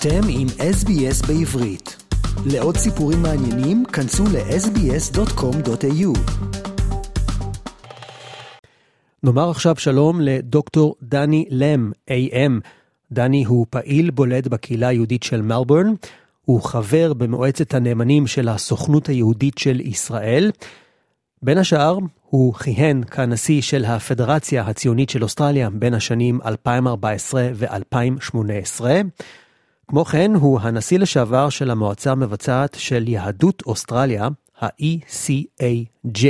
אתם עם SBS בעברית. לעוד סיפורים מעניינים, כנסו ל-sbs.com.au. נאמר עכשיו שלום לדוקטור דני לם, AM. דני הוא פעיל בולט בקהילה היהודית של מלבורן, הוא חבר במועצת הנאמנים של הסוכנות היהודית של ישראל. בין השאר, הוא כיהן כנשיא של הפדרציה הציונית של אוסטרליה בין השנים 2014 ו-2018. כמו כן, הוא הנשיא לשעבר של המועצה המבצעת של יהדות אוסטרליה, ה-ECAJ.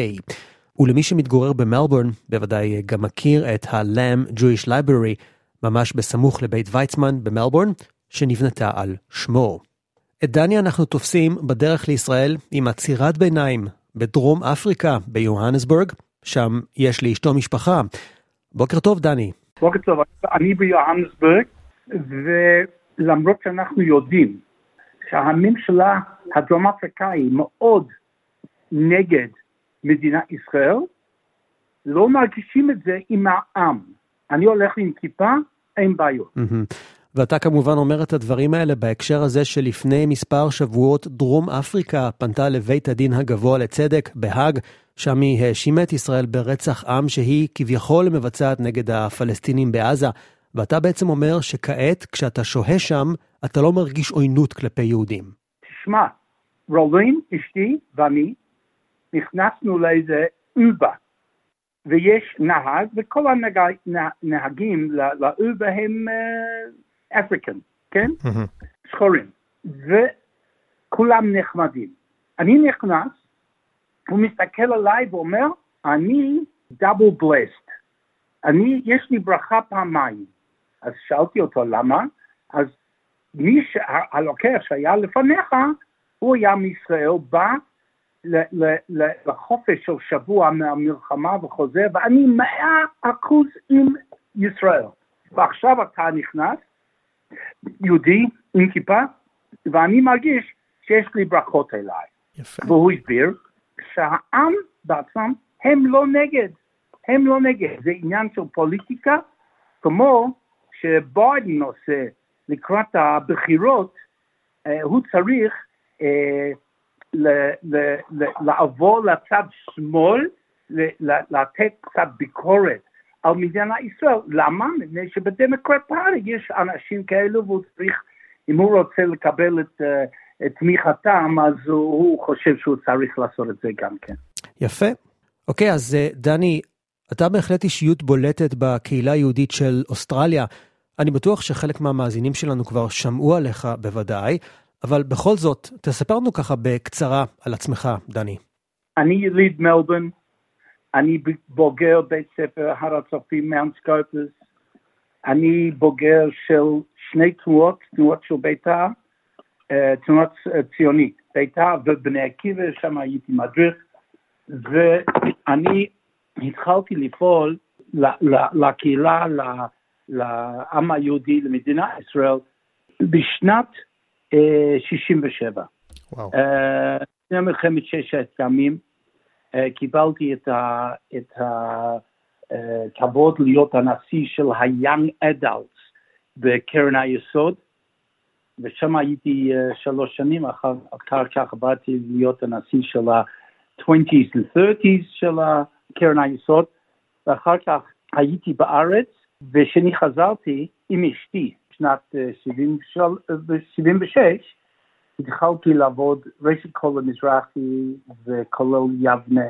ולמי שמתגורר במלבורן, בוודאי גם מכיר את ה-Lamb Jewish Library, ממש בסמוך לבית ויצמן במלבורן, שנבנתה על שמו. את דני אנחנו תופסים בדרך לישראל עם עצירת ביניים בדרום אפריקה, ביוהנסבורג, שם יש לאשתו משפחה. בוקר טוב, דני. בוקר טוב, אני ביוהנסבורג, ולמרות שאנחנו יודעים שהממשלה הדרום אפריקאי מאוד נגד מדינת ישראל, לא מרגישים את זה עם העם. אני הולך עם כיפה, אין בעיות. ואתה כמובן אומר את הדברים האלה בהקשר הזה שלפני מספר שבועות דרום אפריקה פנתה לבית הדין הגבוה לצדק בהאג, שם היא האשימה את ישראל ברצח עם שהיא כביכול מבצעת נגד הפלסטינים בעזה. ואתה בעצם אומר שכעת, כשאתה שוהה שם, אתה לא מרגיש עוינות כלפי יהודים. תשמע, רולין, אשתי ואני, נכנסנו לאיזה אובה, ויש נהג, וכל הנהגים לאובה הם אפריקן, כן? שחורים. וכולם נחמדים. אני נכנס, הוא מסתכל עליי ואומר, אני דאבל בלסט. אני, יש לי ברכה פעמיים. אז שאלתי אותו למה, אז מי ש... הלוקח שהיה לפניך, הוא היה מישראל, בא לחופש של שבוע מהמלחמה וחוזר, ואני מאה אחוז עם ישראל. ועכשיו אתה נכנס, יהודי עם כיפה, ואני מרגיש שיש לי ברכות אליי. יפה. והוא הסביר שהעם בעצמם הם לא נגד, הם לא נגד, זה עניין של פוליטיקה, כמו שביידן עושה לקראת הבחירות, אה, הוא צריך אה, לעבור לצד שמאל, לתת קצת ביקורת על מדינת ישראל. למה? מפני שבדמוקרט פארטי יש אנשים כאלו והוא צריך, אם הוא רוצה לקבל את, את תמיכתם, אז הוא, חושב שהוא צריך לעשות את זה גם כן. יפה. אוקיי, אז אה, דני, אתה בהחלט אישיות בולטת בקהילה היהודית של אוסטרליה. אני בטוח שחלק מהמאזינים שלנו כבר שמעו עליך בוודאי, אבל בכל זאת, תספר לנו ככה בקצרה על עצמך, דני. אני יליד מלבורן, אני בוגר בית ספר הר הצופים מאונט סקרפס, אני בוגר של שני תנועות, תנועות של בית"ר, אה, תנועות ציונית, בית"ר ובני עקיבא, שם הייתי מדריך, ואני התחלתי לפעול לקהילה, לעם היהודי, למדינת ישראל, בשנת 67. וואו. לפני מלחמת ששת הימים, אה, קיבלתי את הכבוד להיות הנשיא של ה-young adults בקרן היסוד, ושם הייתי אה, שלוש שנים, אחר, אחר כך באתי להיות הנשיא של ה-20's ו-30's של קרן היסוד, ואחר כך הייתי בארץ, וכשאני חזרתי עם אשתי, שנת 76, התחלתי לעבוד ראשית כל המזרחי וכולל יבנה,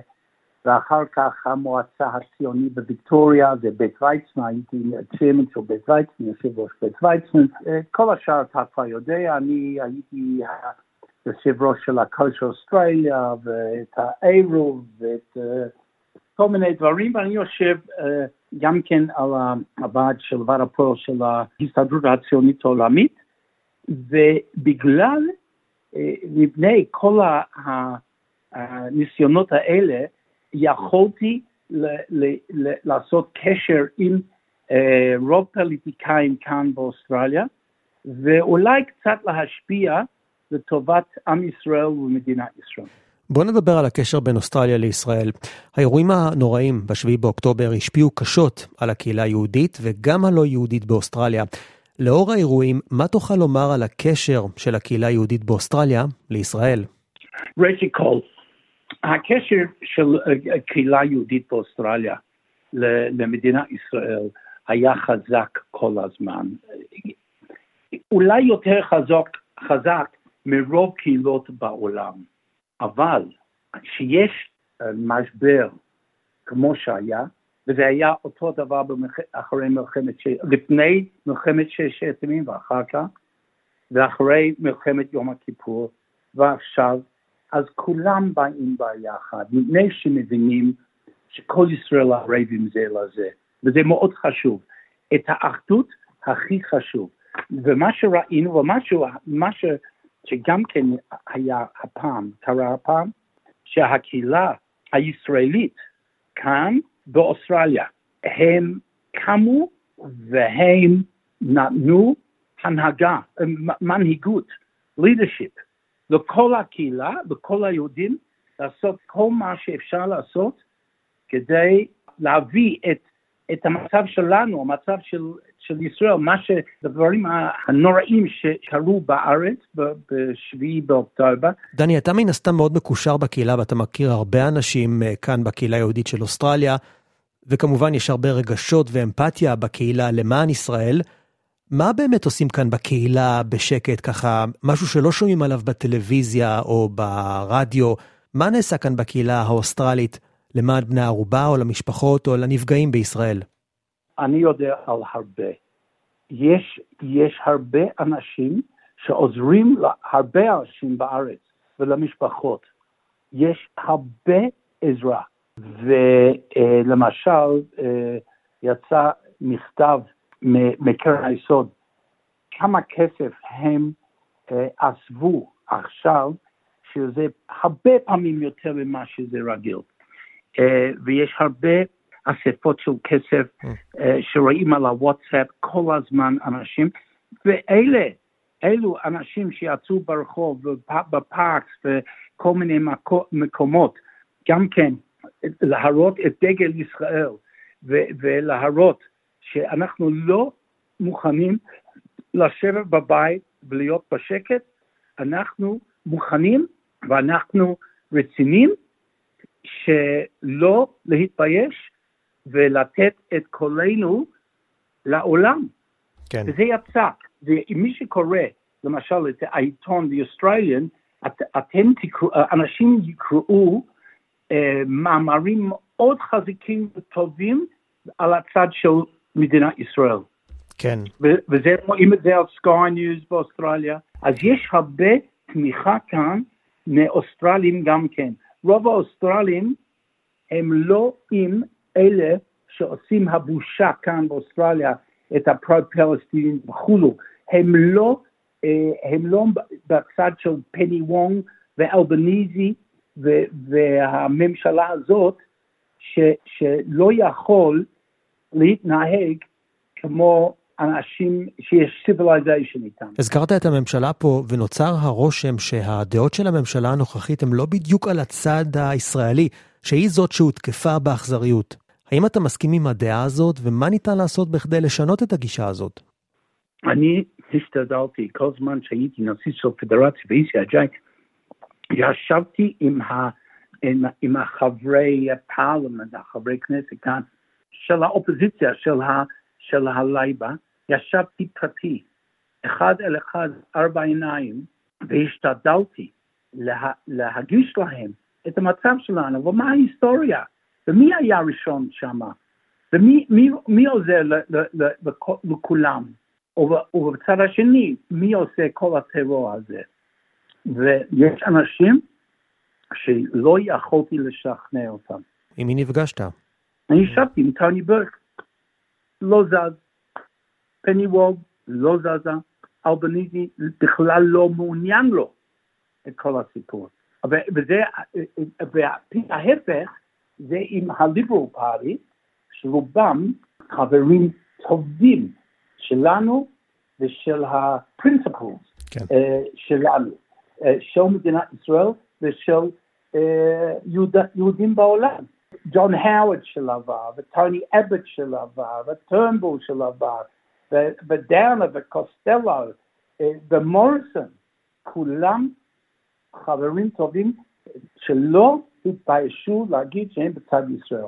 ואחר כך המועצה הציונית בוויקטוריה ובית ויצמן, הייתי צ'יימן של בית ויצמן, יושב ראש בית ויצמן, כל השאר אתה כבר יודע, אני הייתי יושב ראש של הקולצ'ר אוסטרליה ואת האיירו ואת כל מיני דברים, ואני יושב גם כן על הוועד של ועד הפועל של ההסתדרות הציונית העולמית, ובגלל מפני כל הניסיונות האלה, יכולתי לעשות קשר עם רוב פוליטיקאים כאן באוסטרליה, ואולי קצת להשפיע לטובת עם ישראל ומדינת ישראל. בוא נדבר על הקשר בין אוסטרליה לישראל. האירועים הנוראים ב-7 באוקטובר השפיעו קשות על הקהילה היהודית וגם הלא יהודית באוסטרליה. לאור האירועים, מה תוכל לומר על הקשר של הקהילה היהודית באוסטרליה לישראל? ראשית כל, הקשר של הקהילה היהודית באוסטרליה למדינת ישראל היה חזק כל הזמן. אולי יותר חזק, חזק מרוב קהילות בעולם, אבל כשיש משבר כמו שהיה, וזה היה אותו דבר במח... אחרי מלחמת, ש... לפני מלחמת ששת הימים ואחר כך, ואחרי מלחמת יום הכיפור, ועכשיו, אז כולם באים ביחד, מפני שמבינים שכל ישראל ערבים זה לזה, וזה מאוד חשוב. את האחדות הכי חשוב. ומה שראינו, ומה ש... שגם כן היה הפעם, קרה הפעם, שהקהילה הישראלית כאן באוסטרליה, הם קמו והם נתנו הנהגה, מנהיגות, leadership, לכל הקהילה, לכל היהודים, לעשות כל מה שאפשר לעשות כדי להביא את, את המצב שלנו, המצב של, של ישראל, מה שדברים הנוראים שקרו בארץ ב-7 באוקטובר. דני, אתה מן הסתם מאוד מקושר בקהילה ואתה מכיר הרבה אנשים אה, כאן בקהילה היהודית של אוסטרליה, וכמובן יש הרבה רגשות ואמפתיה בקהילה למען ישראל. מה באמת עושים כאן בקהילה בשקט, ככה, משהו שלא שומעים עליו בטלוויזיה או ברדיו? מה נעשה כאן בקהילה האוסטרלית למען בני ערובה או למשפחות או לנפגעים בישראל? אני יודע על הרבה. יש, יש הרבה אנשים שעוזרים להרבה אנשים בארץ ולמשפחות. יש הרבה עזרה. ולמשל, יצא מכתב מקרן היסוד, כמה כסף הם אספו עכשיו, שזה הרבה פעמים יותר ממה שזה רגיל. ויש הרבה אספות של כסף שרואים על הוואטסאפ כל הזמן אנשים, ואלה, אלו אנשים שיצאו ברחוב, בפארקס וכל מיני מקומות, גם כן להראות את דגל ישראל ולהראות שאנחנו לא מוכנים לשבת בבית ולהיות בשקט, אנחנו מוכנים ואנחנו רציניים שלא להתבייש ולתת את קולנו לעולם. כן. וזה יצא, ומי שקורא למשל את העיתון The Australian, את, אתם תקראו, אנשים יקראו מאמרים מאוד חזקים וטובים על הצד של מדינת ישראל. כן. וזה רואים את זה על סקאי ניוז באוסטרליה. אז יש הרבה תמיכה כאן מאוסטרלים גם כן. רוב האוסטרלים הם לא עם אלה שעושים הבושה כאן באוסטרליה, את הפרו-פלסטינים וכולו. הם לא, הם לא בצד של פני וונג ואלבניזי והממשלה הזאת, ש, שלא יכול להתנהג כמו אנשים שיש civilization איתם. הזכרת את הממשלה פה, ונוצר הרושם שהדעות של הממשלה הנוכחית הן לא בדיוק על הצד הישראלי, שהיא זאת שהותקפה באכזריות. האם אתה מסכים עם הדעה הזאת, ומה ניתן לעשות בכדי לשנות את הגישה הזאת? אני השתדלתי כל זמן שהייתי נשיא של פדרציה ב- ECAJ, ישבתי עם, ה, עם, עם החברי הפרלמנט, החברי כנסת כאן, של האופוזיציה, של, ה, של הלייבה, ישבתי פרטי, אחד אל אחד, ארבע עיניים, והשתדלתי לה, להגיש להם את המצב שלנו, ומה ההיסטוריה, ומי היה ראשון שם, ומי מי, מי עוזר ל, ל, ל, לכולם, ובצד השני, מי עושה כל הטרור הזה. ויש אנשים שלא יכולתי לשכנע אותם. עם מי נפגשת? אני ישבתי עם טוני ברק, לא זז. פני וולד לא זזה, אלבניזי בכלל לא מעוניין לו את כל הסיפור. וזה, וההפך זה עם הליברל פארי, שרובם חברים טובים שלנו ושל הפרינציפלס כן. שלנו. של מדינת ישראל ושל יהוד, יהודים בעולם. ג'ון האוורד של עבר, וטוני אבט של עבר, וטרנבול של עבר, בדרנה וקוסטלו ומוריסון, כולם חברים טובים שלא התביישו להגיד שהם בצד ישראל.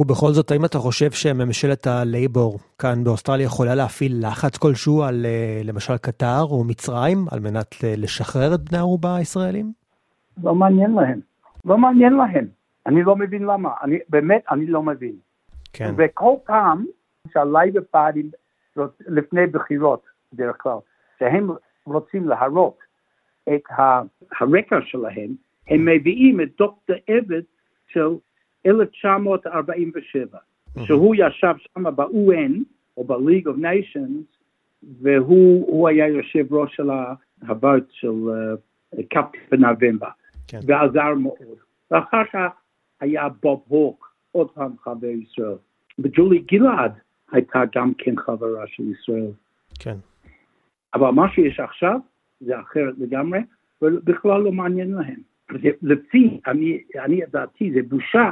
ובכל זאת, האם אתה חושב שממשלת הלייבור כאן באוסטרליה יכולה להפעיל לחץ כלשהו על אה, למשל קטר או מצרים על מנת לשחרר את בני ערובה הישראלים? לא מעניין להם. לא מעניין להם. אני לא מבין למה. אני, באמת, אני לא מבין. כן. וכל פעם שהלייבר פאדים לפני בחירות, בדרך כלל, שהם רוצים להראות את הרקע שלהם, הם מביאים את דוקטור עבד של 1947, שהוא ישב שם ב-UN, או ב-League of Nations, והוא היה יושב ראש של הבית של קפטן בנובמבר, כן. ועזר מאוד. ואחר כך היה בוב הוק, עוד פעם חבר ישראל. וג'ולי גלעד הייתה גם כן חברה של ישראל. כן. אבל מה שיש עכשיו זה אחרת לגמרי, ובכלל לא מעניין להם. לפי, אני, אני דעתי, זה בושה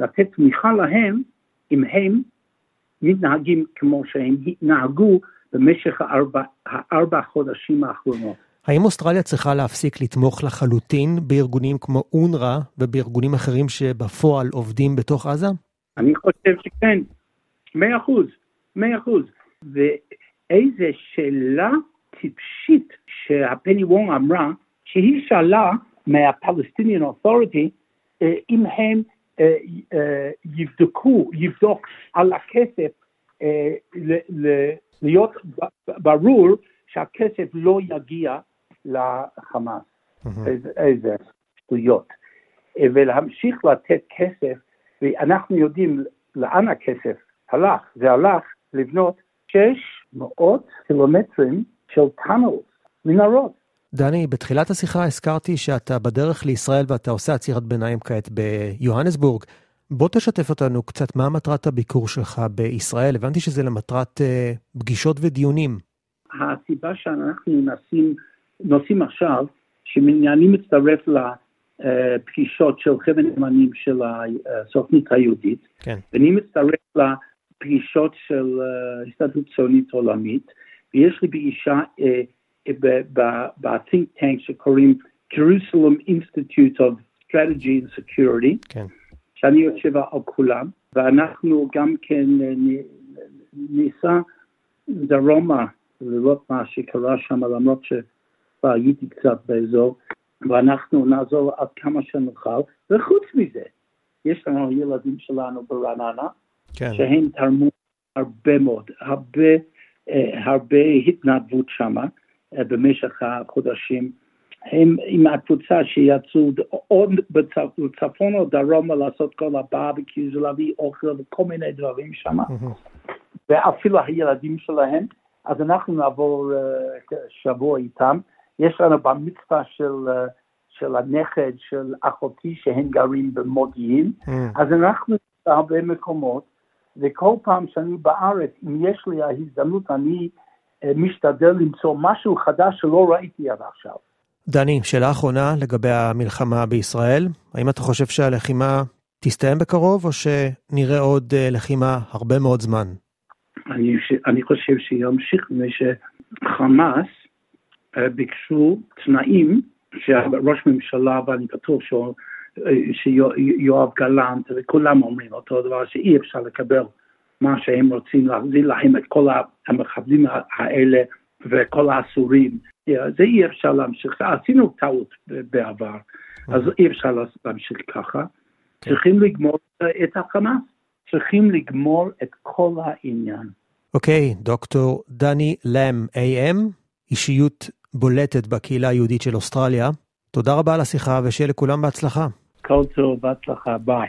לתת תמיכה להם אם הם מתנהגים כמו שהם התנהגו במשך הארבע, הארבע חודשים האחרונות. האם אוסטרליה צריכה להפסיק לתמוך לחלוטין בארגונים כמו אונר"א ובארגונים אחרים שבפועל עובדים בתוך עזה? אני חושב שכן, מאה אחוז, מאה אחוז. ואיזה שאלה טיפשית שהפני וונג אמרה, שהיא שאלה מהפלסטיניאן אוטוריטי, אה, אם הם אה, אה, יבדקו, יבדוק על הכסף, להיות ברור שהכסף לא יגיע לחמאס. איזה שטויות. ולהמשיך לתת כסף, ואנחנו יודעים לאן הכסף הלך, זה הלך לבנות 600 קילומטרים של טאנלס, מנהרות. דני, בתחילת השיחה הזכרתי שאתה בדרך לישראל ואתה עושה עצירת ביניים כעת ביוהנסבורג. בוא תשתף אותנו קצת מה מטרת הביקור שלך בישראל. הבנתי שזה למטרת uh, פגישות ודיונים. הסיבה שאנחנו נוסעים, נוסעים עכשיו, שאני מצטרף לפגישות של חבר נאמנים של הסוכנות היהודית, כן. ואני מצטרף לפגישות של אה, הסתדרות ציונית עולמית, ויש לי פגישה uh, ב-think tank שקוראים Jerusalem Institute of Strategy and Security, כן. שאני יושב על כולם, ואנחנו גם כן ניסע דרומה לראות מה שקרה שם, למרות שכבר הייתי קצת באזור, ואנחנו נעזור עד כמה שנוכל, וחוץ מזה, יש לנו ילדים שלנו ברעננה, כן. שהם תרמו הרבה מאוד, הרבה, הרבה התנדבות שמה. במשך החודשים. הם עם הקבוצה שיצאו עוד בצפון או דרומה לעשות כל הברבקיוז ולהביא אוכל וכל מיני דברים שם, ואפילו הילדים שלהם, אז אנחנו נעבור uh, שבוע איתם. יש לנו במצווה של, uh, של הנכד של אחותי שהם גרים במודיעין, אז אנחנו בהרבה מקומות, וכל פעם שאני בארץ, אם יש לי ההזדמנות, אני משתדל למצוא משהו חדש שלא ראיתי עד עכשיו. דני, שאלה אחרונה לגבי המלחמה בישראל. האם אתה חושב שהלחימה תסתיים בקרוב, או שנראה עוד אה, לחימה הרבה מאוד זמן? אני, אני חושב שימשיך, מפני שחמאס אה, ביקשו תנאים שראש ממשלה, ואני בטוח אה, שיואב גלנט וכולם אומרים אותו דבר, שאי אפשר לקבל מה שהם רוצים להחזיר להם את כל המחבלים האלה וכל האסורים. זה אי אפשר להמשיך, עשינו טעות בעבר, אז אי אפשר להמשיך ככה. צריכים לגמור את החמאס, צריכים לגמור את כל העניין. אוקיי, okay, דוקטור דני לם, AM, אישיות בולטת בקהילה היהודית של אוסטרליה. תודה רבה על השיחה ושיהיה לכולם בהצלחה. כל טוב, בהצלחה, ביי.